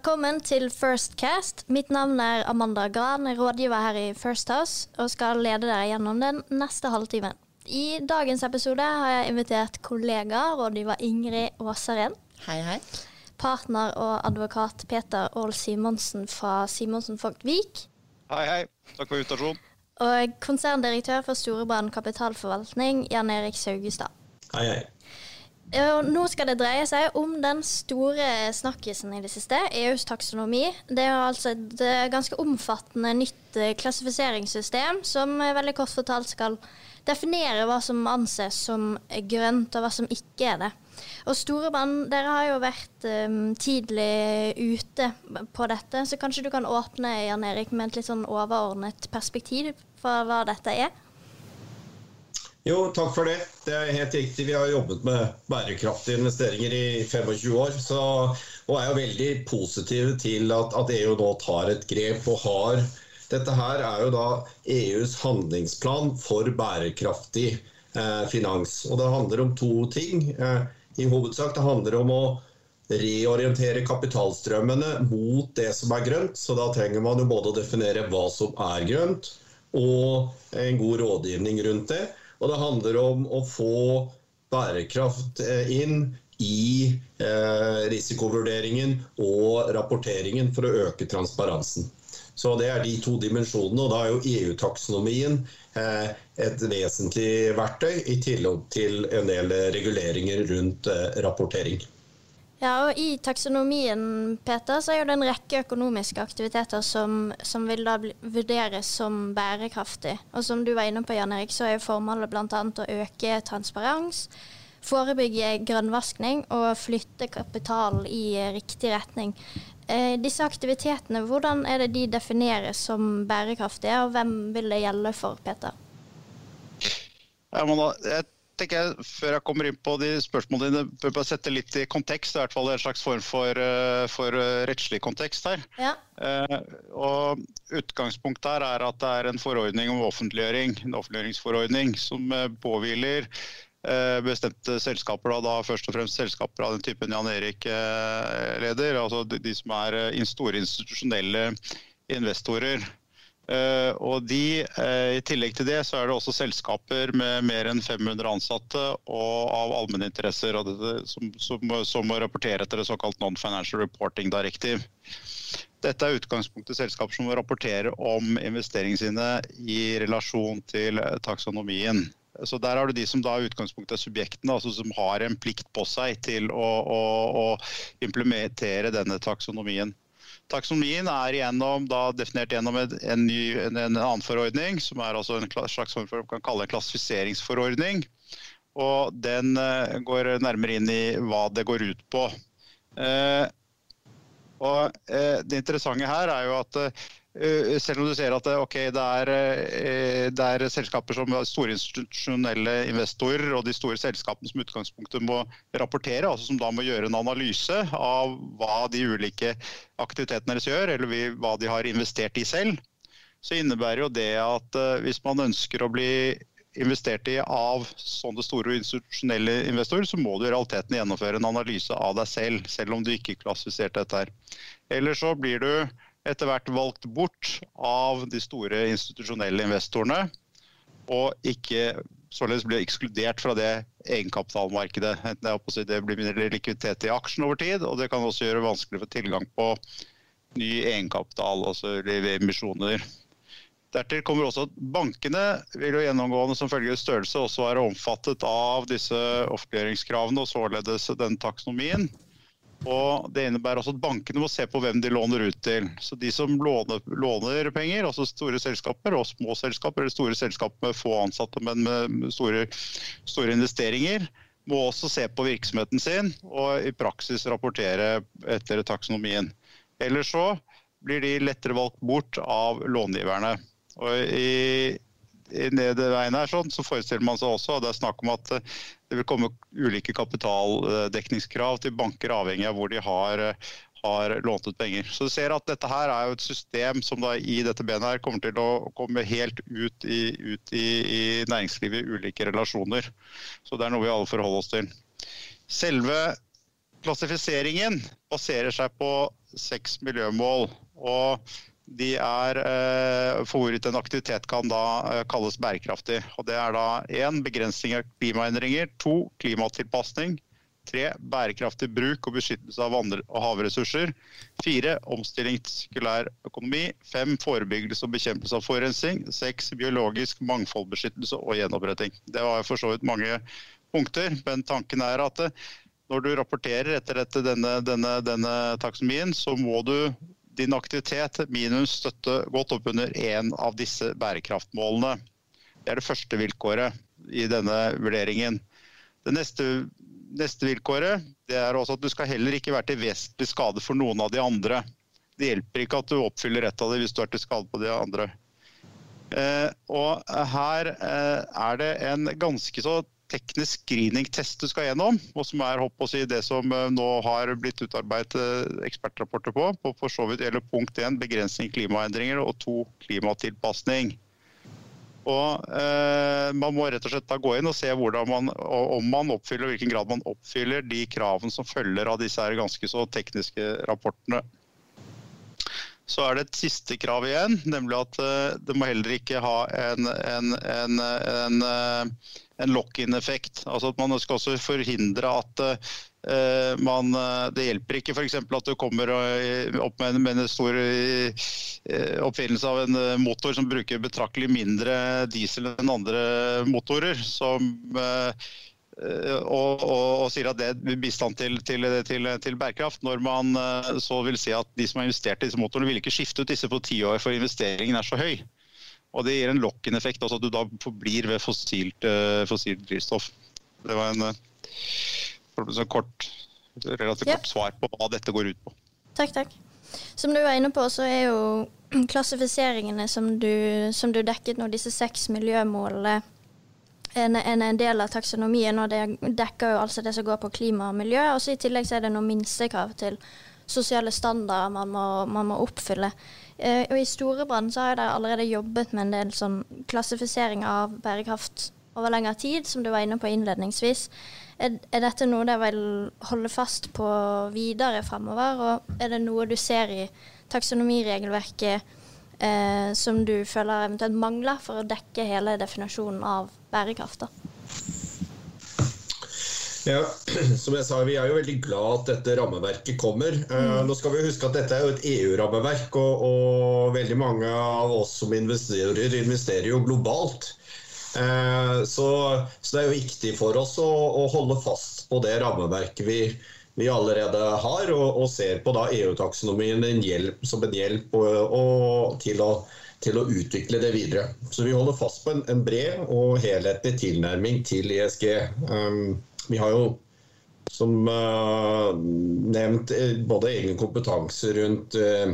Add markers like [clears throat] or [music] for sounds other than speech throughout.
Velkommen til Firstcast. Mitt navn er Amanda Gran, rådgiver her i First House, og skal lede dere gjennom den neste halvtimen. I dagens episode har jeg invitert kollega, rådgiver Ingrid Åsaren. Hei, hei. Partner og advokat Peter Aall Simonsen fra Simonsen Vogt Vik. Hei, hei. Takk for invitasjonen. Og konserndirektør for Storebrand kapitalforvaltning, Jan Erik Saugestad. Hei, hei. Nå skal det dreie seg om den store snakkisen i det siste, EUs taksonomi. Det er altså et eh, ganske omfattende nytt eh, klassifiseringssystem som eh, veldig kort fortalt skal definere hva som anses som grønt, og hva som ikke er det. Og Storebrand, dere har jo vært um, tidlig ute på dette, så kanskje du kan åpne Jan Erik, med et litt sånn overordnet perspektiv for hva dette er? Jo, takk for det. Det er helt riktig. Vi har jobbet med bærekraftige investeringer i 25 år. Så, og er jo veldig positive til at, at, EU nå tar et grep og har Dette her er jo da EUs handlingsplan for bærekraftig eh, finans. Og det handler om to ting. Eh, I hovedsak det handler om å reorientere kapitalstrømmene mot det som er grønt. Så da trenger man jo både å definere hva som er grønt, og en god rådgivning rundt det. Og det handler om å få bærekraft eh, inn i eh, risikovurderingen og rapporteringen for å øke transparensen. Så Det er de to dimensjonene. og Da er jo EU-taksonomien eh, et vesentlig verktøy, i tillegg til en del reguleringer rundt rapportering. Ja, og I taksonomien Peter, så er det en rekke økonomiske aktiviteter som, som vil da vurderes som bærekraftig. Og Som du var inne på, Jan Erik, så er jo formålet bl.a. å øke transparens, forebygge grønnvaskning og flytte kapital i riktig retning. Eh, disse aktivitetene, hvordan er det de defineres som bærekraftige, og hvem vil det gjelde for, Peter? Ja, men da, jeg tenker jeg, Før jeg kommer inn på de spørsmålene dine, bør bare sette litt i kontekst. I hvert fall en slags form for, eh, for eh, rettslig kontekst her. Ja. Eh, og Utgangspunktet her er at det er en forordning om offentliggjøring, en offentliggjøringsforordning som påhviler bestemte selskaper, da, da, først og fremst selskaper av den typen Jan Erik leder. altså de, de som er store institusjonelle investorer. Uh, og de, uh, I tillegg til det så er det også selskaper med mer enn 500 ansatte og av allmenninteresser som, som, som, må rapportere etter det såkalt Non-Financial Reporting Directive. Dette er utgangspunktet selskaper som må rapportere om investeringene sine i relasjon til taksonomien. Så Der har du de som da i utgangspunktet er subjektene, altså som har en plikt på seg til å, å, å implementere denne taksonomien. Taksonomien er igjennom, da, definert gjennom en, ny, en, en, annen forordning, som er altså en slags form for kan kalle en klassifiseringsforordning. Og Den uh, går nærmere inn i hva det går ut på. Uh, og uh, Det interessante her er jo at selv om du ser at eh, okay, det, er, eh, det, er, selskaper som er store institusjonelle investorer og de store selskapene som utgangspunktet må rapportere, altså som da må gjøre en analyse av hva de ulike aktivitetene deres gjør, eller hva de har investert i selv, så innebærer jo det at hvis man ønsker å bli investert i av sånne store institusjonelle investorer, så må du i realiteten gjennomføre en analyse av deg selv, selv om du ikke klassifiserte dette her. Eller så blir du etter hvert valgt bort av de store institusjonelle investorene, og ikke således blir ekskludert fra det egenkapitalmarkedet. Det, det blir mindre likviditet i aksjen over tid, og det kan også gjøre vanskelig for tilgang på ny egenkapital, altså emisjoner. Dertil kommer også at bankene vil jo gjennomgående som følge størrelse også være omfattet av disse offentliggjøringskravene og således den taksonomien. Og Det innebærer også at bankene må se på hvem de låner ut til. Så De som låner, låner penger, altså store selskaper og små selskaper, eller store selskaper med få ansatte, men med store, store investeringer, må også se på virksomheten sin og i praksis rapportere etter taksonomien. Ellers så blir de lettere valgt bort av långiverne. Og i veien her sånn, så forestiller man seg også, og det er snakk om at eh, det vil komme ulike kapitaldekningskrav til banker avhengig av hvor de har, eh, har lånt ut penger. Så du ser at dette her er jo et system som da i dette benet her kommer til å komme helt ut i, ut i, i næringslivet i ulike relasjoner. Så det er noe vi alle forholder oss til. Selve klassifiseringen baserer seg på seks miljømål. og de er eh, for hvorvidt en aktivitet kan da eh, kalles bærekraftig. Og det er da én begrensning av klimaendringer, to klimatilpasning, tre bærekraftig bruk og beskyttelse av vann- og havressurser, fire omstilling til sirkulær økonomi, fem forebyggelse og bekjempelse av forurensning, seks biologisk mangfoldbeskyttelse og gjenoppretting. Det var for så vidt mange punkter, men tanken er at eh, når du rapporterer etter, dette, denne, denne, denne taksonomien, så må du din aktivitet minus støtte godt opp under én av disse bærekraftmålene. Det er det første vilkåret i denne vurderingen. Det neste, neste vilkåret er også at du skal heller ikke være til vesentlig skade for noen av de andre. Det hjelper ikke at du oppfyller ett av dem hvis du er til skade på de andre. Eh, og her eh, er det en ganske så teknisk screening-test du skal gjennom, og som er å si, det som eh, nå har blitt utarbeidet eh, ekspertrapporter på. på for så vidt gjelder punkt 1 begrensning klimaendringer og to klimatilpasning. Og eh, Man må rett og slett da gå inn og se man, om man oppfyller, hvilken grad man oppfyller de kravene som følger av disse her ganske så tekniske rapportene. Så er det et siste krav igjen, nemlig at uh, det må heller ikke ha en, en, en, en uh, en lock-in-effekt. Altså at Man skal også forhindre at uh, man, eh, det hjelper ikke f.eks. at du kommer opp med en, med en stor oppfinnelse av en motor som bruker betraktelig mindre diesel enn andre motorer. som og, og, og, sier at det er bistand til, til, til, til, bærekraft, når man så vil si at de som har investert i disse motorene, vil ikke skifte ut disse på ti år, for investeringen er så høy. Og det gir en lock-in-effekt, altså at du da forblir ved fossilt, uh, fossilt drivstoff. Det var en uh, kort, relativt kort svar på hva dette går ut på. Takk, takk. Som du var inne på, så er jo [clears throat] klassifiseringene som du, som du dekket nå, disse seks miljømålene, en, en, en, del av taksonomien. Og det dekker jo altså det som går på klima og miljø. Og så i tillegg så er det noen minstekrav til sosiale standarder man må, man må oppfylle. Eh, og I Storebrand så har jeg allerede jobbet med en del sånn klassifisering av bærekraft over lengre tid, som du var inne på innledningsvis. Er, er dette noe dere vil holde fast på videre fremover, og er det noe du ser i taksonomiregelverket eh, som du føler eventuelt mangler for å dekke hele definasjonen av bærekraft? da? Ja, [clears throat] som jeg sa, Vi er jo veldig glad at dette rammeverket kommer. Mm. nå skal vi huske at Dette er jo et EU-rammeverk, og, og, veldig mange av oss som investerer, investerer jo globalt. Eh, så, så, det er jo viktig for oss å, å holde fast på det rammeverket vi, vi allerede har, og, og ser på EU-taksonomien som en hjelp og, til, å, til, å, utvikle det videre. Så vi holder fast på en, en bred og helhetlig tilnærming til ESG. Um, vi har jo som uh, nevnt eh, både egen kompetanse rundt uh,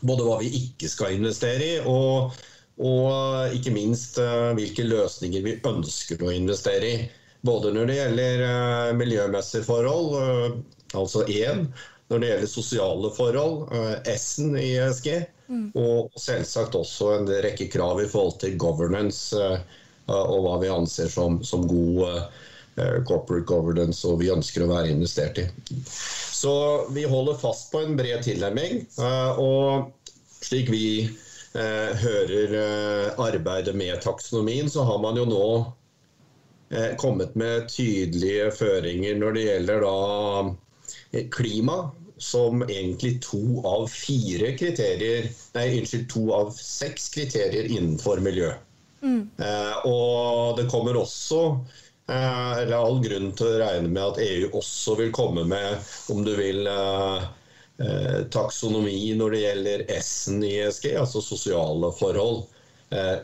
både hva vi ikke skal investere i, og, og ikke minst uh, hvilke løsninger vi ønsker å investere i. Både når det gjelder miljømessige forhold, altså én, når det gjelder sosiale forhold, S-en i ESG, mm. og selvsagt også en rekke krav i forhold til governance og hva vi anser som, som god Eh, corporate governance og vi ønsker å være investert i. Så vi holder fast på en bred tilnærming. Eh, og slik vi eh, hører arbeidet med taksonomien, så har man jo nå kommet med tydelige føringer når det gjelder da klima, som egentlig to av fire kriterier Nei, unnskyld, to av seks kriterier innenfor miljø. Mm. og det kommer også Eh, eller all grunn til å regne med at EU også vil komme med, om du vil, eh, eh, taksonomi når det gjelder S-en i ESG, altså sosiale forhold,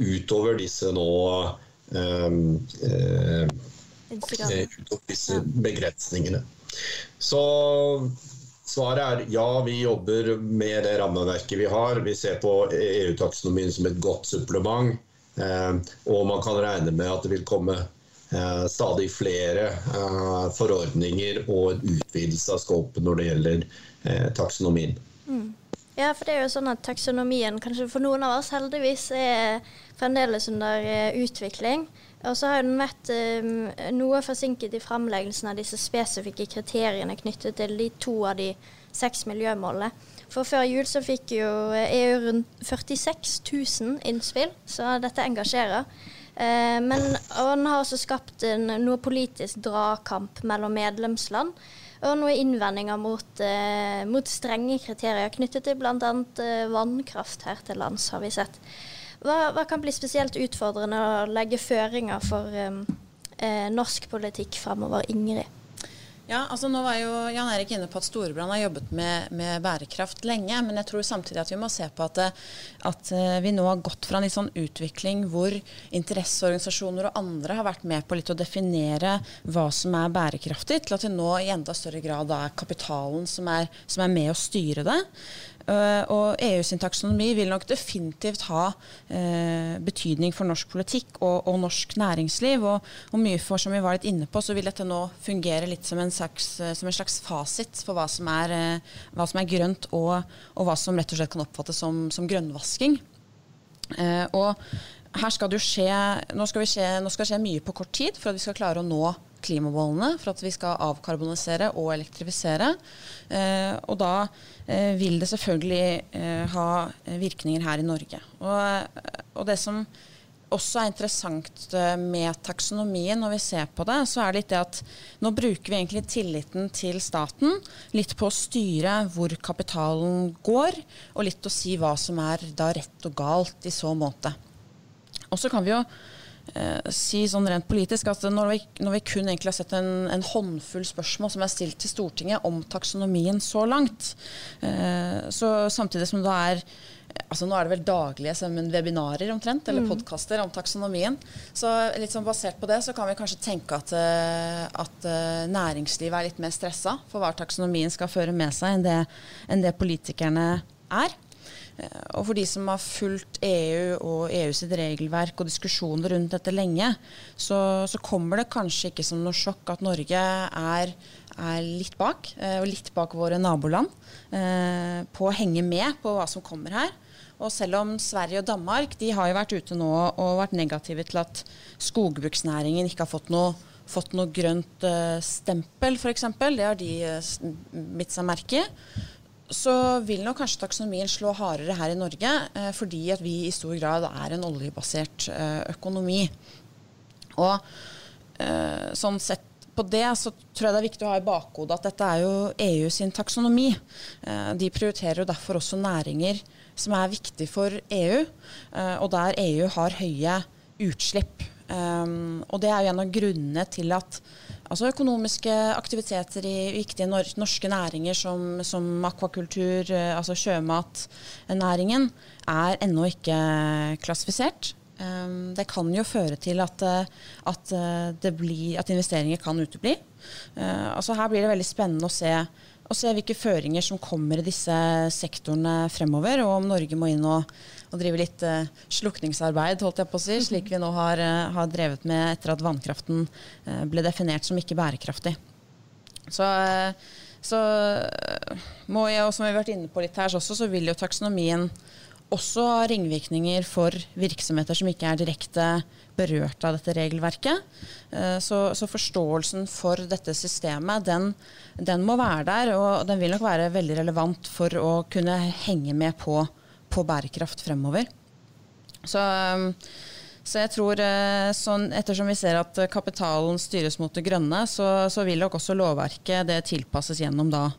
utover disse nå utover disse begrensningene. Så svaret er ja, vi jobber med det rammeverket vi har. Vi ser på EU-taksonomien som et godt supplement. Og man kan regne med at det vil komme Eh, stadig flere eh, forordninger og en utvidelse av skåpet når det gjelder eh, taksonomien. Mm. Ja, for det er jo sånn at taksonomien, kanskje for noen av oss heldigvis, er fremdeles under eh, utvikling. Og så har den vært um, noe forsinket i framleggelsen av disse spesifikke kriteriene knyttet til de to av de seks miljømålene. For før jul så fikk jo EU rundt 46 000 innspill, så dette engasjerer. Eh, men den har også skapt en, noe politisk dragkamp mellom medlemsland. Og noen innvendinger mot, eh, mot strenge kriterier knyttet til bl.a. Eh, vannkraft her til lands, har vi sett. Hva, hva, kan bli spesielt utfordrende å legge føringer for um, eh norsk politikk fremover, Ingrid? Ja, altså nå var jo Jan Erik inne på at Storebrand har jobbet med, med, bærekraft lenge. Men jeg tror samtidig at vi må se på at, at, eh, vi nå har gått fra en sånn utvikling hvor interesseorganisasjoner og andre har vært med på å definere hva som er bærekraftig, til at det nå i enda større grad er kapitalen som er, som er med å styre det. Uh, og EU sin taksonomi vil nok definitivt ha uh, betydning for norsk politikk og, og norsk næringsliv. Og, og, mye for, som vi var litt inne på, så vil dette nå fungere litt som en slags, uh, som en slags fasit for hva som er, hva som er grønt, og, og, hva som rett og slett kan oppfattes som, som grønnvasking. og her skal det jo skje nå, skal skje nå skal det skje mye på kort tid for at vi skal klare å nå klimamålene for at vi skal avkarbonisere og elektrifisere. Eh, og da eh, vil det selvfølgelig eh, ha virkninger her i Norge. Og, og, det som også er interessant med taksonomien når vi ser på det, så er det litt det at nå bruker vi egentlig tilliten til staten litt på å styre hvor kapitalen går, og litt å si hva som er da rett og galt i så måte. Og så kan vi jo eh, si sånn rent politisk at når vi, når vi kun egentlig har sett en, en, håndfull spørsmål som er stilt til Stortinget om taksonomien så langt, eh, så samtidig som det er altså Nå er det vel daglige webinarer omtrent, eller mm. podkaster om taksonomien. Så litt sånn basert på det så kan vi kanskje tenke at, eh, at eh, næringslivet er litt mer stressa for hva taksonomien skal føre med seg, enn det, enn det politikerne er. Eh, og for de som har fulgt EU og EU sitt regelverk og diskusjoner rundt dette lenge, så, så kommer det kanskje ikke som noe sjokk at Norge er, er litt bak, eh, og litt bak våre naboland, eh, på å henge med på hva som kommer her. Og selv om Sverige og Danmark de har jo vært ute nå og vært negative til at skogbruksnæringen ikke har fått noe, fått noe grønt stempel, f.eks., det har de bitt seg merke i så vil nok kanskje taksonomien slå hardere her i Norge, eh, fordi at vi i stor grad er en oljebasert eh, økonomi. Og eh, sånn sett på det så tror jeg det er viktig å ha i bakhodet at dette er jo EU sin taksonomi. Eh, de prioriterer jo derfor også næringer som er viktig for EU, eh, og der EU har høye utslipp. Um, og det er jo en av grunnene til at altså økonomiske aktiviteter i viktige norske næringer som, som akvakultur, uh, altså sjømatnæringen, er ennå ikke klassifisert. Um, det kan jo føre til at, at, blir, at investeringer kan utebli. Uh, altså her blir det veldig spennende å se og se hvilke føringer som kommer i disse sektorene fremover, og om Norge må inn og, og drive litt uh, slukningsarbeid, holdt jeg på å si, slik vi nå har, uh, har drevet med etter at vannkraften uh, ble definert som ikke bærekraftig. Så, så må jeg, og som vi har vært inne på litt her også, så vil jo taksonomien også ringvirkninger for virksomheter som ikke er direkte berørt av dette regelverket. Eh, så, så forståelsen for dette systemet, den, den, må være der. Og den vil nok være veldig relevant for å kunne henge med på, på bærekraft fremover. Så, så jeg tror, eh, sånn, ettersom vi ser at kapitalen styres mot det grønne, så, så vil nok også lovverket det tilpasses gjennom da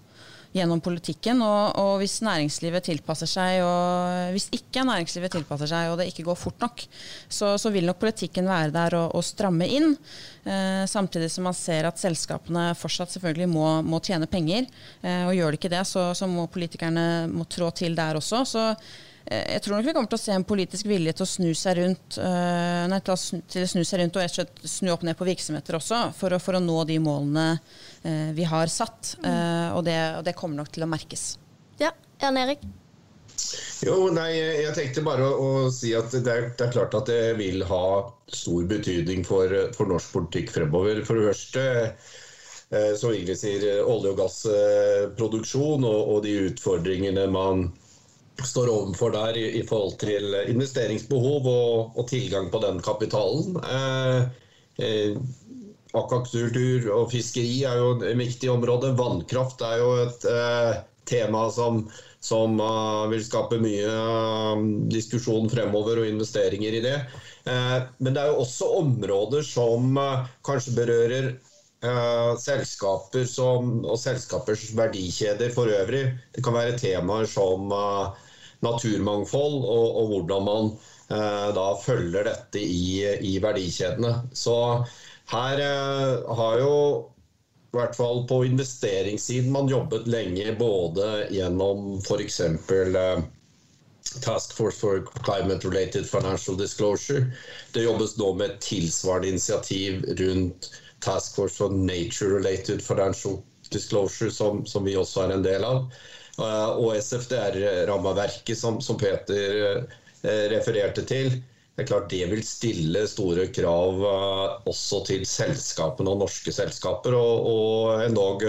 gjennom politikken. Og, og, hvis næringslivet tilpasser seg, og hvis ikke næringslivet tilpasser seg, og det ikke går fort nok, så, så vil nok politikken være der og, og stramme inn. Eh, samtidig som man ser at selskapene fortsatt selvfølgelig må, må tjene penger. Eh, og gjør de ikke det, så, så må politikerne må trå til der også. så jeg tror nok vi kommer til å se en politisk vilje til å snu seg rundt uh, nei, til, å snu, til å snu seg rundt og rett og slett snu opp ned på virksomheter også, for å, for å nå de målene uh, vi har satt. Uh, og, det, og, det, kommer nok til å merkes. Ja, Jan Erik? Jo, nei, Jeg tenkte bare å, å si at det er, det er, klart at det vil ha stor betydning for, for norsk politikk fremover. For det første som Ingrid sier, olje- og gassproduksjon og, og de utfordringene man står overfor der i, i forhold til investeringsbehov og, og, tilgang på den kapitalen. Eh, eh, Akvakultur og fiskeri er jo et viktig område. Vannkraft er jo et eh, tema som, som uh, vil skape mye uh, diskusjon fremover og investeringer i det. Uh, men det er jo også områder som kanskje berører selskaper som, og selskapers verdikjeder for øvrig. Det kan være temaer som naturmangfold og, og hvordan man da følger dette i, i verdikjedene. Så her har jo i hvert fall på investeringssiden man jobbet lenge både gjennom f.eks. Uh, Task Force for Climate Related Financial Disclosure. Det jobbes nå med et tilsvarende initiativ rundt Task Force for Nature Related Financial Disclosure, som, som vi også er en del av. Uh, og SFDR-rammeverket, som, som, Peter uh, refererte til, det er klart det vil stille store krav også til selskapene og norske selskaper, og, og endog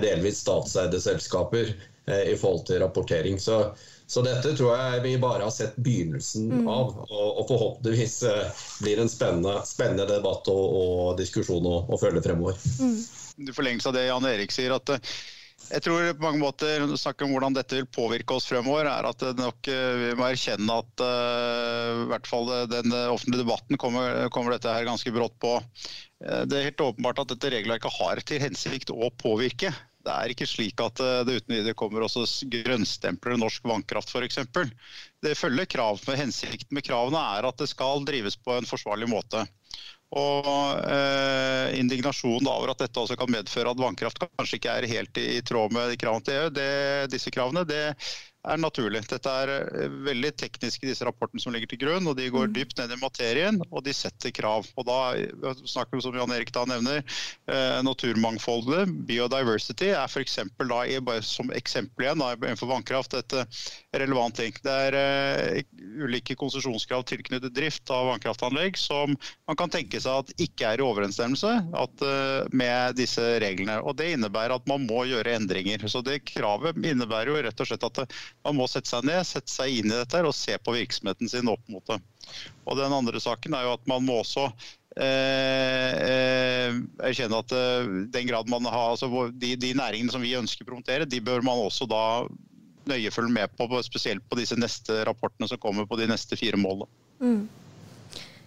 delvis statseide selskaper i forhold til rapportering. Så, så, dette tror jeg vi bare har sett begynnelsen mm. av, og, og, forhåpentligvis blir en spennende, spennende debatt og, og diskusjon å, følge fremover. Mm. I forlengelse av det Jan Erik sier, at jeg tror på mange måter, når snakker om hvordan dette vil påvirke oss fremover, er at nok, eh, vi må erkjenne at uh, i hvert fall den offentlige debatten kommer, kommer, dette her ganske brått på. Det er helt åpenbart at dette regelverket har til hensikt å påvirke. Det er ikke slik at det uten videre kommer også grønnstempler norsk vannkraft f.eks. Det følger krav. med Hensikten med kravene er at det skal drives på en forsvarlig måte. Og eh, Indignasjonen over at dette også kan medføre at vannkraft kanskje ikke er helt i, i tråd med kravene til EU, det, disse kravene, det er naturlig. Dette er veldig veldig tekniske disse rapportene som ligger til grunn. og De går mm. dypt ned i materien og de setter krav. Og Da eh, snakker vi som Jan Erik da nevner, eh, naturmangfoldet, biodiversity, er for da bare som eksempel igjen da, innenfor vannkraft et eh, relevant ting. Det er uh, ulike konsesjonskrav tilknyttet drift av vannkraftanlegg som man kan tenke seg at ikke er i overensstemmelse at, uh, med disse reglene. og Det innebærer at man må gjøre endringer. Så det Kravet innebærer jo rett og slett at man må sette seg ned, sette seg inn i dette og se på virksomheten sin opp mot det. Og Den andre saken er jo at man må også eh, eh, erkjenne at eh, den grad man har, altså de, de, næringene som vi ønsker å promotere, de bør man også da nøye følge med på, spesielt på disse neste rapportene som kommer på de neste fire målene. Mm.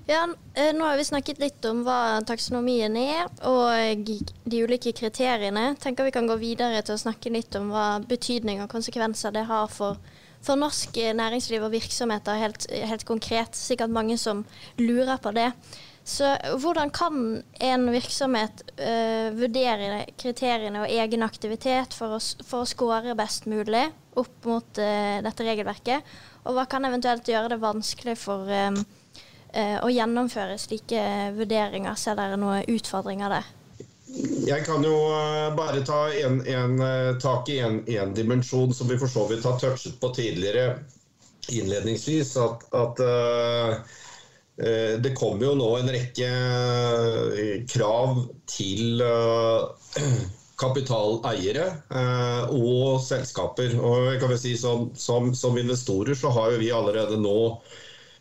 Ja, eh, Nå har vi snakket litt om hva taksonomien er, og de ulike kriteriene. Tenker vi kan gå videre til å snakke litt om hva betydning og konsekvenser det har for, for norsk næringsliv og virksomheter, helt, helt konkret. Sikkert mange som lurer på det. Så hvordan kan en virksomhet uh, vurdere kriteriene og egen aktivitet for å, for å score best mulig opp mot uh, dette regelverket? Og hva kan eventuelt gjøre det vanskelig for um, Eh, å gjennomføre slike vurderinger? Ser dere noen utfordringer der? Jeg kan jo eh, bare ta en, en, eh, tak i en, dimensjon som vi for så vidt har touchet på tidligere innledningsvis. At, at uh, det kommer jo nå en rekke krav til uh, kapitaleiere uh, og selskaper. Og jeg kan vel si som, som, som investorer så har vi allerede nå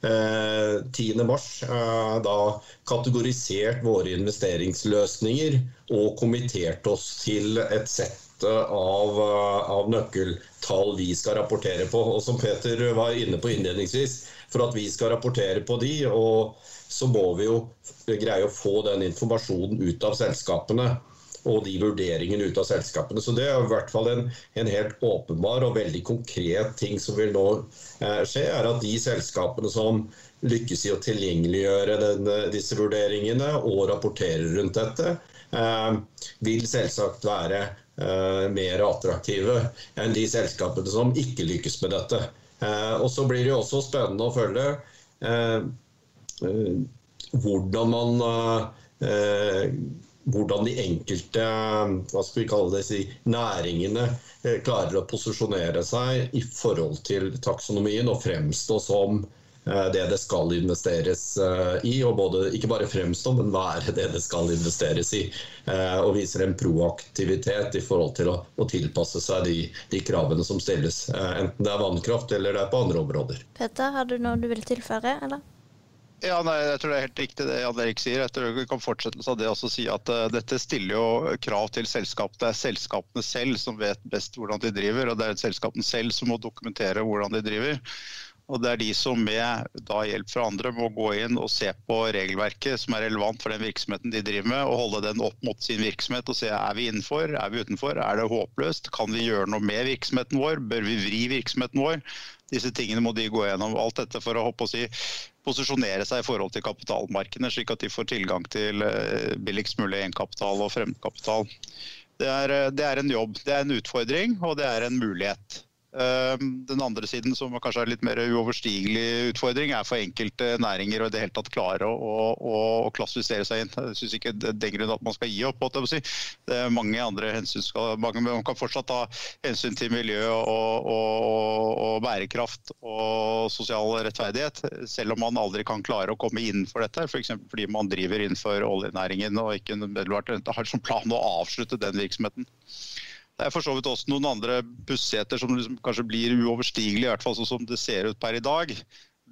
10.3 eh, eh, da kategorisert våre investeringsløsninger og kommittert oss til et sett av, eh, av, nøkkeltall vi skal rapportere på. Og som Peter var inne på innledningsvis, for at vi skal rapportere på de, og så må vi jo greie å få den informasjonen ut av selskapene og de vurderingene ut av selskapene. Så Det er i hvert fall en, en helt åpenbar og veldig konkret ting som vil nå eh, skje, er at de selskapene som lykkes i å tilgjengeliggjøre den, disse vurderingene og rapportere rundt dette, eh, vil selvsagt være eh, mer attraktive enn de selskapene som ikke lykkes med dette. Eh, og Så blir det jo også spennende å følge eh, eh, hvordan man hvordan de enkelte hva skal vi kalle det, si, næringene eh, klarer å posisjonere seg i forhold til taksonomien og fremstå som Eh, det det skal investeres eh, i, og både, ikke bare fremstå, men være det det skal investeres i. Og viser en proaktivitet i forhold til å, å tilpasse seg de, de, kravene som stilles. Enten det er vannkraft eller det er på andre områder. Peter, har du noe du vil tilføre? eller? Ja, nei, jeg tror det er helt riktig det Jan Erik sier. Jeg tror vi kan fortsette av det også si at uh, dette stiller jo krav til selskapet. Det er selskapene selv som vet best hvordan de driver, og det er selskapene selv som må dokumentere hvordan de driver. Og det er de som med hjelp fra andre må gå inn og se på regelverket som er relevant for den virksomheten de driver med, og holde den opp mot sin virksomhet og se er vi innenfor, er vi utenfor, er det håpløst, kan vi gjøre noe med virksomheten vår, bør vi vri virksomheten vår? Disse tingene må de gå gjennom. Alt dette for å håpe å si, posisjonere seg i forhold til kapitalmarkedene, slik at de får tilgang til eh, billigst mulig egenkapital og fremmedkapital. Det er, eh, det er en jobb, det er en utfordring og det er en mulighet. Ehm, den andre siden, som kanskje er litt mer uoverstigelig utfordring, er for enkelte næringer å i det hele tatt klare å, å, å klassifisere seg inn. Jeg syns ikke er grunn at man skal gi opp. Si. Det er mange andre hensyn skal, Man kan fortsatt ta hensyn til miljø og, og, bærekraft og sosial rettferdighet, selv om man aldri kan klare å komme innenfor dette. F.eks. For fordi man driver innenfor oljenæringen og ikke har som plan å avslutte den virksomheten. Det er for så vidt også noen andre pussigheter som liksom kanskje blir uoverstigelige, i hvert fall sånn som det ser ut per i dag.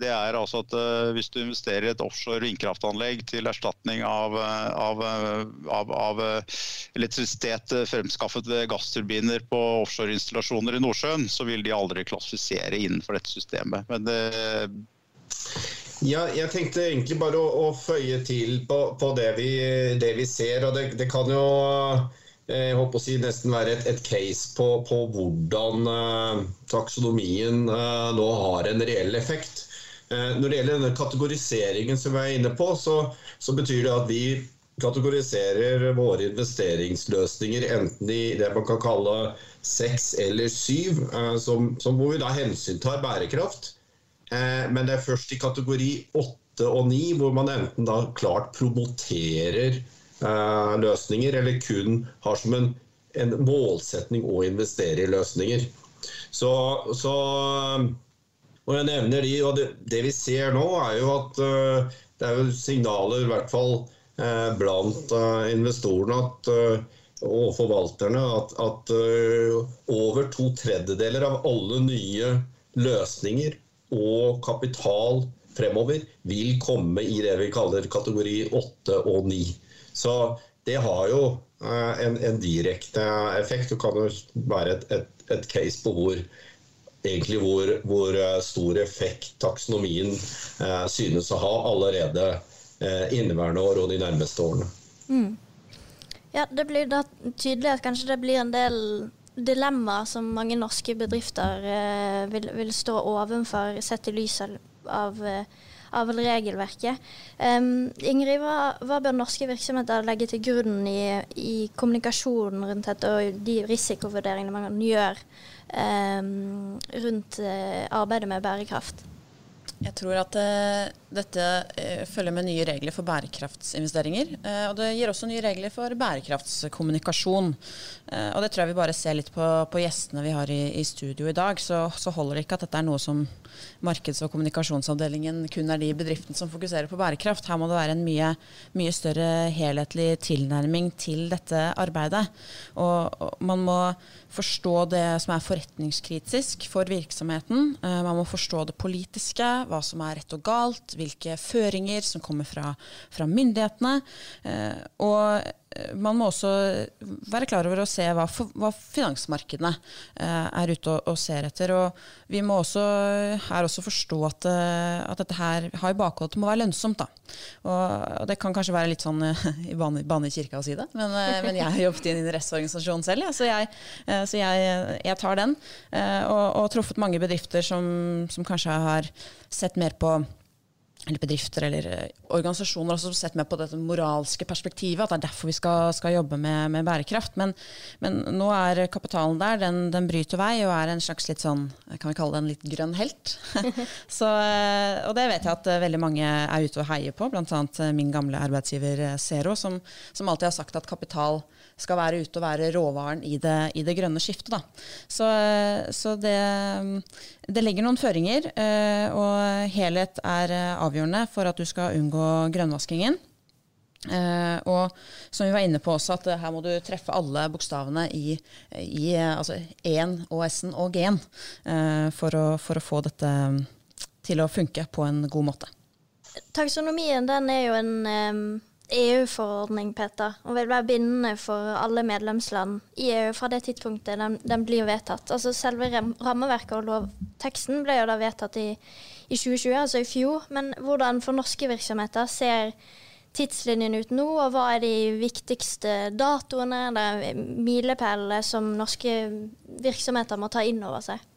Det er altså at uh, Hvis du investerer i et offshore vindkraftanlegg til erstatning av, eh, av, eh, av, av elektrisitet fremskaffet ved gassturbiner på offshoreinstallasjoner i Nordsjøen, så vil de aldri klassifisere innenfor dette systemet. Men det ja, jeg tenkte egentlig bare å, å føye til på, på det, vi, det, vi, ser. og det, det kan jo jeg håper å si nesten være et, et case på, på hvordan eh, taksonomien eh, nå har en reell effekt. Eh, når det gjelder denne kategoriseringen som vi er inne på, så, så, betyr det at vi kategoriserer våre investeringsløsninger enten i det man kan kalle seks eller syv, som, som hvor vi da hensyntar bærekraft. Men det er først i kategori åtte og ni hvor man enten da klart promoterer Eh, løsninger, eller kun har som en, en målsetning å investere i løsninger. Så, så og jeg nevner de, og det, det, vi ser nå, er jo at uh, det er jo signaler, i hvert fall blant uh, investorene at, og forvalterne, at, at over to tredjedeler av alle nye løsninger og kapital fremover vil komme i det vi kaller kategori 8 og 9. Så det har jo eh, en, en direkte effekt. Det kan jo være et, et, et case på hvor hvor, hvor, eh, stor effekt taksonomien eh, synes å ha allerede eh, inneværende år og de nærmeste årene. Mm. Ja, Det blir da tydelig at kanskje det blir en del dilemmaer som mange norske bedrifter eh, vil, vil, stå overfor, sett i lys av eh, av regelverket. Um, Ingrid, hva, hva, bør norske virksomheter legge til grunn i, i kommunikasjonen rundt dette, og de risikovurderingene man gjør um, rundt uh, arbeidet med bærekraft? Jeg tror at uh, dette uh, følger med nye regler for bærekraftsinvesteringer. Uh, og det gir også nye regler for bærekraftskommunikasjon. og det tror jeg vi bare ser litt på, på gjestene vi har i, i studio i dag. Så, så, holder det ikke at dette er noe som markeds- og kommunikasjonsavdelingen kun er de bedriftene som fokuserer på bærekraft. Her må det være en mye, mye større helhetlig tilnærming til dette arbeidet. Og, og man må forstå det som er forretningskritisk for virksomheten. man må forstå det politiske hva som er rett og galt, hvilke føringer som kommer fra, fra myndighetene. Eh, og man må også være klar over å se hva, hva finansmarkedene eh, er ute og, og, ser etter. Og vi må også her også forstå at, eh, at dette her har i bakhodet at det må være lønnsomt. Da. Og, og, det kan kanskje være litt sånn eh, i bane, bane i kirka å si det, men, men, jeg har jobbet i en interesseorganisasjon selv, ja, så, jeg, så jeg, jeg, tar den. Og, og truffet mange bedrifter som, som kanskje har sett mer på eller bedrifter eller eh, organisasjoner også sett med på dette moralske perspektivet, at det er derfor vi skal, skal jobbe med, med bærekraft. Men, men, nå er kapitalen der, den, den, bryter vei og er en slags litt sånn, kan vi kalle det en litt grønn helt. [laughs] Så, eh, og det vet jeg at eh, veldig mange er ute og heier på, bl.a. min gamle arbeidsgiver Zero, som, som alltid har sagt at kapital skal være ute og være råvaren i det, i det grønne skiftet. Da. Så, så det, det, legger noen føringer, og helhet er avgjørende for at du skal unngå grønnvaskingen. Uh, og som vi var inne på også, at uh, her må du treffe alle bokstavene i, i uh, altså E-en og S-en og G-en for, for, å få dette um, til å funke på en god måte. Taksonomien den er jo en um, EU-forordning, Peter, og vil være bindende for alle medlemsland i EU fra det tidspunktet den, den blir vedtatt. Altså Selve rammeverket og lovteksten ble jo da vedtatt i, i 2020, altså i fjor. Men hvordan for norske virksomheter ser tidslinjen ut nå, og hva er de viktigste datoene eller milepælene som norske virksomheter må ta inn over seg?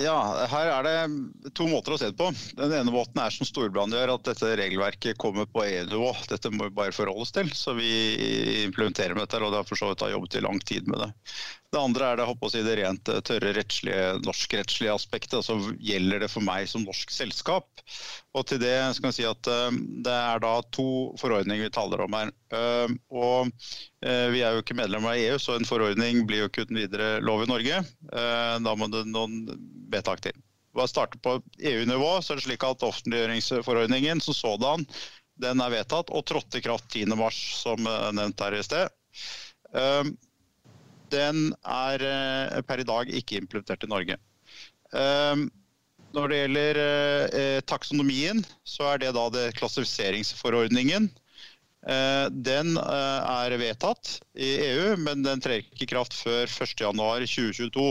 Ja, her er det to måter å se det på. Den ene måten er som Storbrann gjør, at dette regelverket kommer på EU-nivå. Dette må vi bare forholde oss til. Så vi implementerer med dette, og det har for så vidt jobbet i lang tid med det. Det andre er det, å si, det rent eh, tørre rettslige, norskrettslige aspektet. altså Gjelder det for meg som norsk selskap? Og til det skal jeg si at uh, Det er da to forordninger vi taler om her. Uh, og Vi er jo ikke medlemmer av EU, så en forordning blir jo ikke uten videre lov i Norge. Da må det noen vedtak til. Hva starte på EU-nivå, så er det slik at offentliggjøringsforordningen som sådan den er vedtatt og trådte i kraft 10.3, som nevnt her i sted den er eh, per i dag ikke implementert i Norge. Når det gjelder eh, taksonomien, så er det da det klassifiseringsforordningen. Eh, den er vedtatt i EU, men den trer ikke i kraft før 1.1.2022.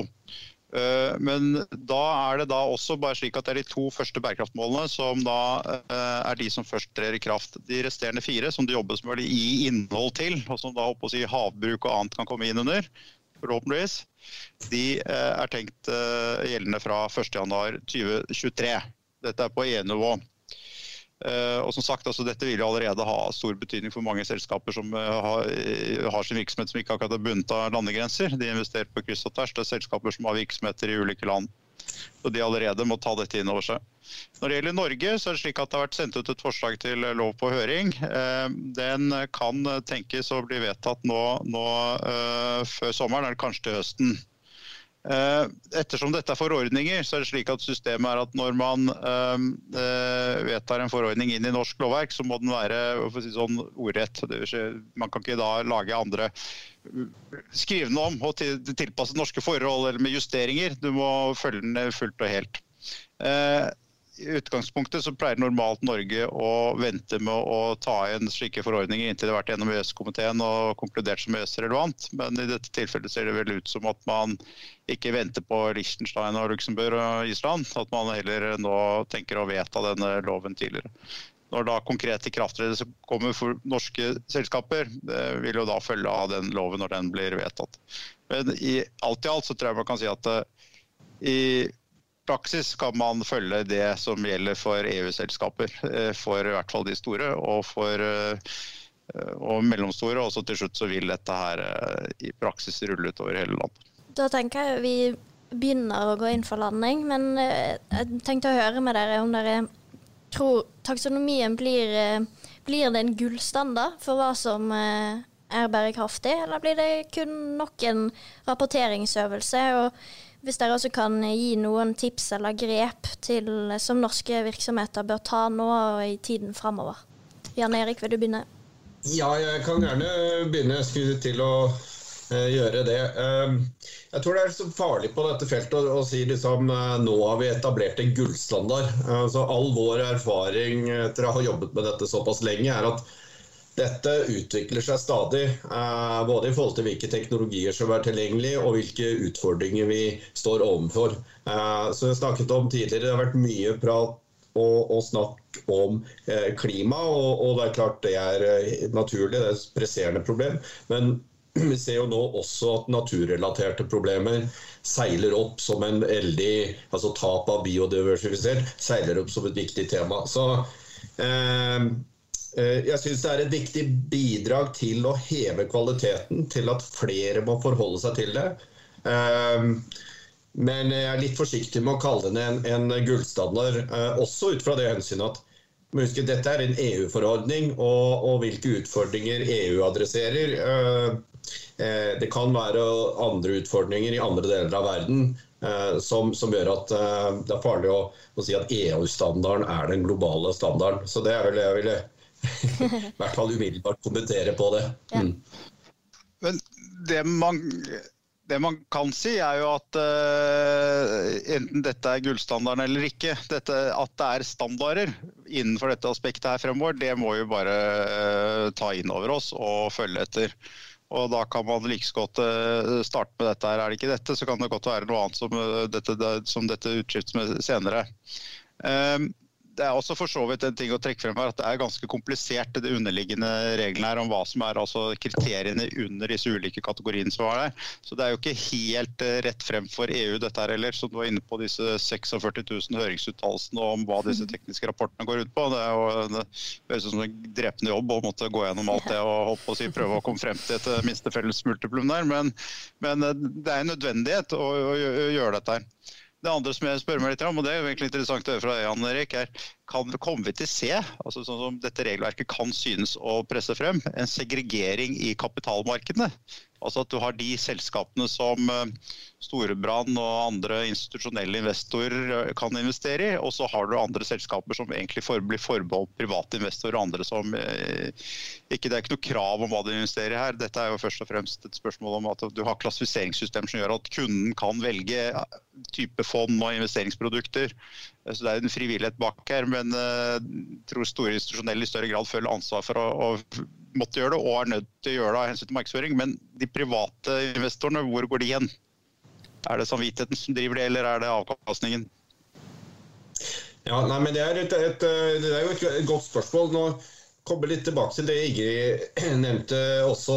Eh, men da er det da også bare slik at det er de to første bærekraftmålene som da eh, er de som først trer i kraft. De resterende fire som det jobbes med å gi innhold til, og som da å si, havbruk og annet kan komme inn under, forhåpentligvis, de eh, er tenkt gjeldende fra 1.1.2023. Dette er på EU-nivå. Eh, og som sagt, altså, Dette vil allerede ha stor betydning for mange selskaper som eh, har, eh, har sin virksomhet som ikke akkurat er bundet av landegrenser. De investerer på kryss og tvers. Det er selskaper som har virksomheter i ulike land. Så de allerede må ta dette inn over seg. Når det gjelder Norge, så er det slik at det har vært sendt ut et forslag til lov på høring. Den kan tenkes å bli vedtatt nå, nå før sommeren, eller kanskje til høsten. Eh, ettersom dette er forordninger, så er det slik at systemet er at når man øh, vedtar en forordning inn i norsk lovverk, så må den være si sånn, ordrett. Man kan ikke da lage andre Skrive den om og tilpasse norske forhold eller med justeringer. Du må følge den fullt og helt. I utgangspunktet så pleier normalt Norge å vente med å ta igjen slike forordninger inntil det har vært gjennom EØS-komiteen og konkludert som EØS-relevant. Men i dette tilfellet ser det vel ut som at man ikke venter på Liechtenstein og Luxembourg og Island. At man heller nå tenker å vedta denne loven tidligere. Når da konkret ikrafttredelse kommer for norske selskaper, vil jo da følge av den loven når den blir vedtatt. Men i alt i alt så tror jeg man kan si at eh, i praksis kan man følge det som gjelder for EU-selskaper. Eh, for i hvert fall de store, og for eh, og mellomstore. Og så til slutt så vil dette her eh, i praksis rulle ut over hele landet. Da tenker jeg vi begynner å gå inn for landing, men jeg tenkte å høre med dere om dere tror taksonomien blir, blir det en gullstandard for hva som er bærekraftig, eller blir det kun nok en rapporteringsøvelse? og hvis dere også kan gi noen tips eller grep til, som norske virksomheter bør ta nå og i tiden framover. Jan Erik, vil du begynne? Ja, jeg kan gjerne begynne. Jeg skulle til å uh, gjøre det. Uh, jeg tror det er så farlig på dette feltet å, si liksom uh, nå har vi etablert en gullstandard. Altså, all vår erfaring etter å ha jobbet med dette såpass lenge, er at dette utvikler seg stadig, eh, både i forhold til hvilke teknologier som er tilgjengelige og hvilke utfordringer vi står overfor. Eh, som jeg snakket om tidligere, det har vært mye prat og, og snakk om eh, klima, og, og, det er klart det er naturlig, det er et presserende problem. Men [clears throat] vi ser jo nå også at naturrelaterte problemer seiler opp som en veldig Altså tap av biodiversitet seiler opp som et viktig tema. Så eh, jeg syns det er et viktig bidrag til å heve kvaliteten, til at flere må forholde seg til det. Eh, men jeg er litt forsiktig med å kalle den en, en gullstandard, eh, også ut fra det hensynet at husk, dette er en EU-forordning, og, og, hvilke utfordringer EU adresserer, eh, det kan være andre utfordringer i andre deler av verden eh, som, som, gjør at eh, det er farlig å, å si at EU-standarden er den globale standarden. Så det er vel det jeg ville i hvert fall umiddelbart kommentere på det. Mm. Men det man det man kan si, er jo at uh, enten dette er gullstandarden eller ikke, dette, at det er standarder innenfor dette aspektet her fremover, det må vi bare uh, ta inn over oss og følge etter. Og da kan man like godt uh, starte med dette her. Er det ikke dette, så kan det godt være noe annet som dette, som dette utskiftes med senere. Um, det er også for så vidt en ting å trekke frem her at det er ganske komplisert det underliggende reglene her om hva som er altså kriteriene under disse ulike kategoriene som er der. Så det er jo ikke helt eh, rett frem for EU dette her heller. som du var inne på disse 46 000 høringsuttalelsene om hva disse tekniske rapportene går ut på. Det er jo det høres som en drepende jobb å måtte gå gjennom alt det og å si, prøve å komme frem til et minste felles multiplum der. Men, men, eh, det er en nødvendighet å, å gjøre dette her. Det andre som jeg spør meg litt om, og det er egentlig interessant å høre fra Jan Erik, er kan, kommer vi til å se, altså sånn som dette regelverket kan synes å presse frem, en segregering i kapitalmarkedene? Altså at du har de selskapene som eh, Storebrand og andre institusjonelle investorer eh, kan investere i, og så har du andre selskaper som egentlig blir forbeholdt private investorer og andre som eh, ikke, Det er ikke noe krav om hva du investerer i her. Dette er jo først og fremst et spørsmål om at du har klassifiseringssystem som gjør at kunden kan velge type fond og investeringsprodukter. Så Det er en frivillighet bak her, men jeg tror store institusjonelle i større grad føler ansvar for å, å måtte gjøre det og er nødt til å gjøre det av hensyn til markedsføring. Men de private investorene, hvor går de igjen? Er det samvittigheten som driver det, eller er det avkastningen? Ja, nei, men Det er, et, et, det er jo et godt spørsmål. Nå kommer litt tilbake til det Ingrid [clears throat] nevnte også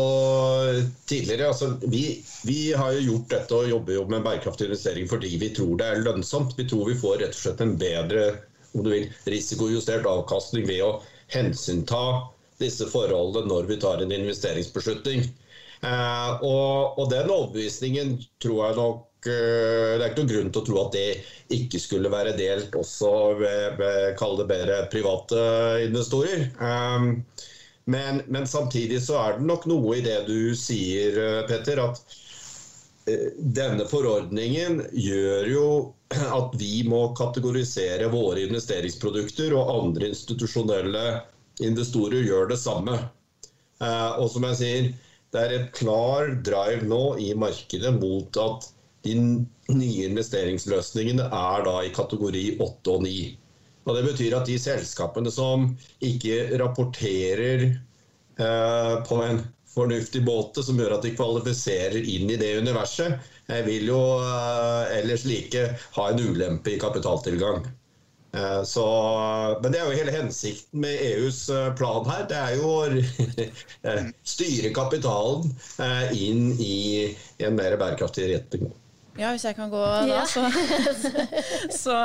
tidligere. Altså, vi, vi, har jo gjort dette og jobber jo med bærekraftig investering fordi vi tror det er lønnsomt. Vi tror vi får rett og slett en bedre om du vil, risikojustert avkastning ved å hensynta disse forholdene når vi tar en investeringsbeslutning. Eh, og, og, den overbevisningen tror jeg nok Det er ikke noen grunn til å tro at det ikke skulle være delt også ved, ved kall det bedre private investorer. Eh, men, men, samtidig så er det nok noe i det du sier, Petter, at denne forordningen gjør jo at vi må kategorisere våre investeringsprodukter og andre institusjonelle investorer gjør det samme. Eh, og som jeg sier, det er et klar drive nå i markedet mot at de nye investeringsløsningene er da i kategori 8 og 9. Og Det betyr at de selskapene som ikke rapporterer eh, på en fornuftig måte som gjør at de kvalifiserer inn i det universet, eh, vil jo ellers like ha en ulempe i kapitaltilgang. Eh, så, men det er jo hele hensikten med EUs eh, plan her. Det er jo å [laughs] eh, styre kapitalen inn i en mer bærekraftig retning. Ja, hvis jeg kan gå da, så, [laughs] så,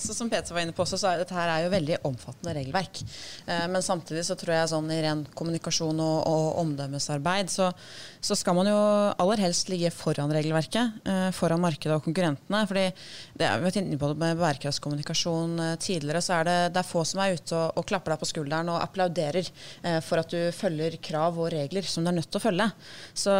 så, Som Peter var inne på så, så er dette her er jo veldig omfattende regelverk. Men samtidig så tror jeg sånn i ren kommunikasjon og, og omdømmesarbeid, så, så skal man jo aller helst ligge foran regelverket, eh, foran markedet og konkurrentene. fordi det er, Vi har vært inne på det med bærekraftskommunikasjon eh, tidligere. så er det, det er få som er ute og, og, klapper deg på skulderen og applauderer eh, for at du følger krav og regler som du er nødt til å følge. Så,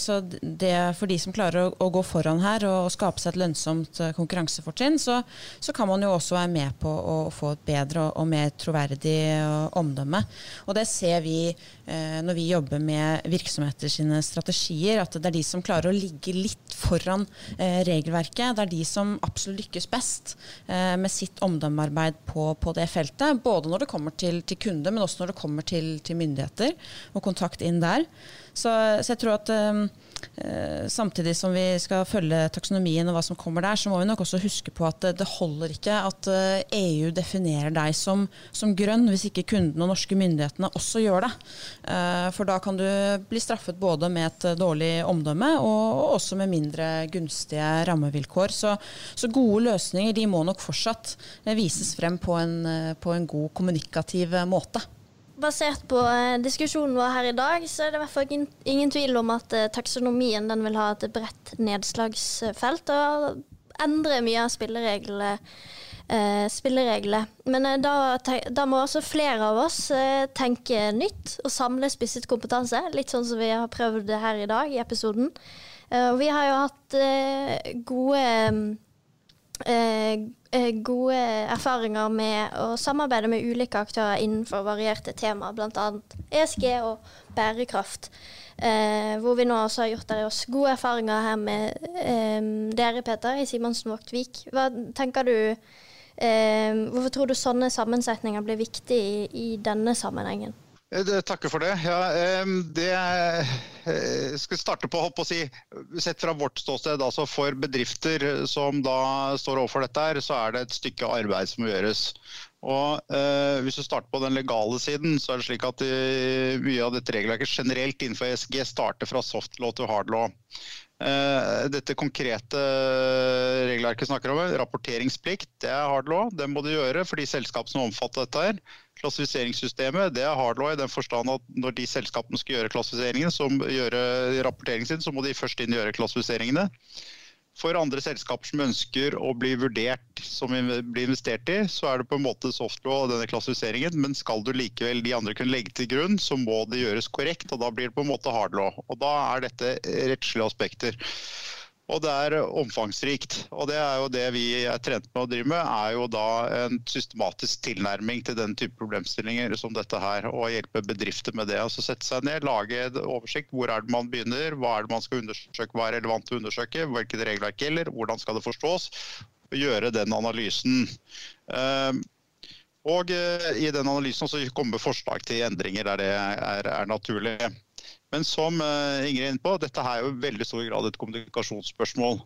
så det for de som klarer å, å gå foran her og, og, skape seg et lønnsomt konkurransefortrinn, så, så, kan man jo også være med på å få et bedre og, og mer troverdig omdømme. Og det ser vi eh, når vi jobber med virksomheter sine strategier. At det er de som klarer å ligge litt foran eh, regelverket. Det er de som absolutt lykkes best eh, med sitt omdømmearbeid på, på, det feltet. Både når det kommer til, til kunde, men også når det kommer til, til myndigheter og kontakt inn der. Så, så jeg tror at eh, Eh, samtidig som vi skal følge taksonomien og hva som kommer der, så må vi nok også huske på at det holder ikke at EU eh, e definerer deg som, som grønn, hvis ikke kundene og norske myndighetene også gjør det. Eh, for da kan du bli straffet både med et dårlig omdømme og også med mindre gunstige rammevilkår. Så, så gode løsninger de må nok fortsatt vises frem på en, på en god kommunikativ måte. Basert på eh, diskusjonen vår her i dag, så er det i hvert fall ingen, tvil om at eh, taksonomien den vil ha et bredt nedslagsfelt og endre mye av spillereglene eh, spilleregler. Men da, da, må også flere av oss tenke nytt og samle spisset kompetanse. Litt sånn som vi har prøvd her i dag i episoden. Vi har jo hatt gode gode erfaringer med å samarbeide med ulike aktører innenfor varierte temaer, bl.a. ESG og bærekraft. Eh, hvor vi nå også har gjort der oss gode erfaringer her med eh, dere, Peter, i Simonsen Voktvik. Hva tenker du eh, Hvorfor tror du sånne sammensetninger blir viktig i, i denne sammenhengen? Eh, takker for det. Ja, det eh, skal starte på, å si, Sett fra vårt ståsted, altså for bedrifter som da står overfor dette, her, så er det et stykke arbeid som må gjøres. Og eh, Hvis du starter på den legale siden, så er det slik at eh, mye av dette regelverket generelt innenfor ESG starter fra soft law til hard law. Eh, dette konkrete regelverket snakker om, rapporteringsplikt, det er hard law. Det må du gjøre for de selskapene som omfatter dette. her. Klassifiseringssystemet det er hard law i den forstand at når de selskapene skal gjøre klassifiseringen, som gjøre rapporteringen sin, så må de først inn gjøre klassifiseringene. For andre selskaper som ønsker å bli vurdert som blir investert i, så er det på en måte softlaw og denne klassifiseringen. Men skal du likevel de andre kunne legge til grunn, så må det gjøres korrekt. Og da blir det på en måte hardlaw. Og da er dette rettslige aspekter. Og det er omfangsrikt. Og det er jo det vi er trent med å drive med, er jo da en systematisk tilnærming til den type problemstillinger som dette her. Og hjelpe bedrifter med det. Altså sette seg ned, lage en oversikt. Hvor er det man begynner? Hva er det man skal undersøke? Hva er relevant å undersøke? Hvilket regelverk gjelder? Hvordan skal det forstås? Og gjøre den analysen. Ehm, og eh, i den analysen så kommer forslag til endringer der det er, er naturlig. Men som eh, Ingrid er inne på, dette er jo i veldig stor grad et kommunikasjonsspørsmål.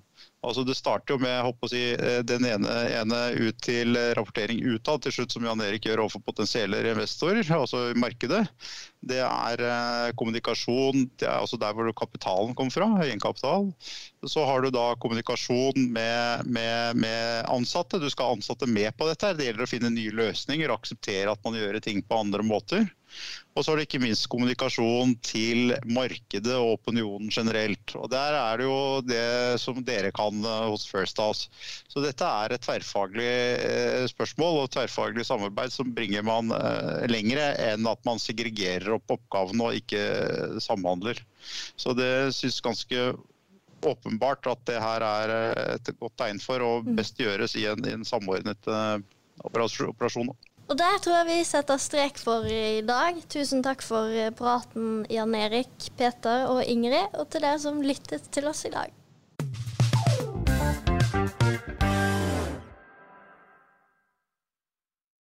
Altså Det starter jo med si, eh, den ene, ene, ut til rapportering utad, til slutt som Jan Erik gjør overfor potensielle investorer, altså i markedet. Det er eh, kommunikasjon, det er også der hvor kapitalen kommer fra, egenkapital. Så har du da kommunikasjon med, med, med, ansatte. Du skal ha ansatte med på dette. Det gjelder å finne nye løsninger og akseptere at man gjør ting på andre måter. Og så har du ikke minst kommunikasjon til markedet og opinionen generelt. Og Der er det jo det som dere kan eh, hos First House. Så dette er et tverrfaglig eh, spørsmål og tverrfaglig samarbeid som bringer man eh, lengre enn at man segregerer opp oppgavene og ikke samhandler. Så det synes ganske åpenbart at det her er et godt tegn for å mm. best gjøres i en, i en samordnet operasjon. Og der tror jeg vi setter strek for i dag. Tusen takk for praten, Jan Erik, Peter og Ingrid, og til dere som lyttet til oss i dag.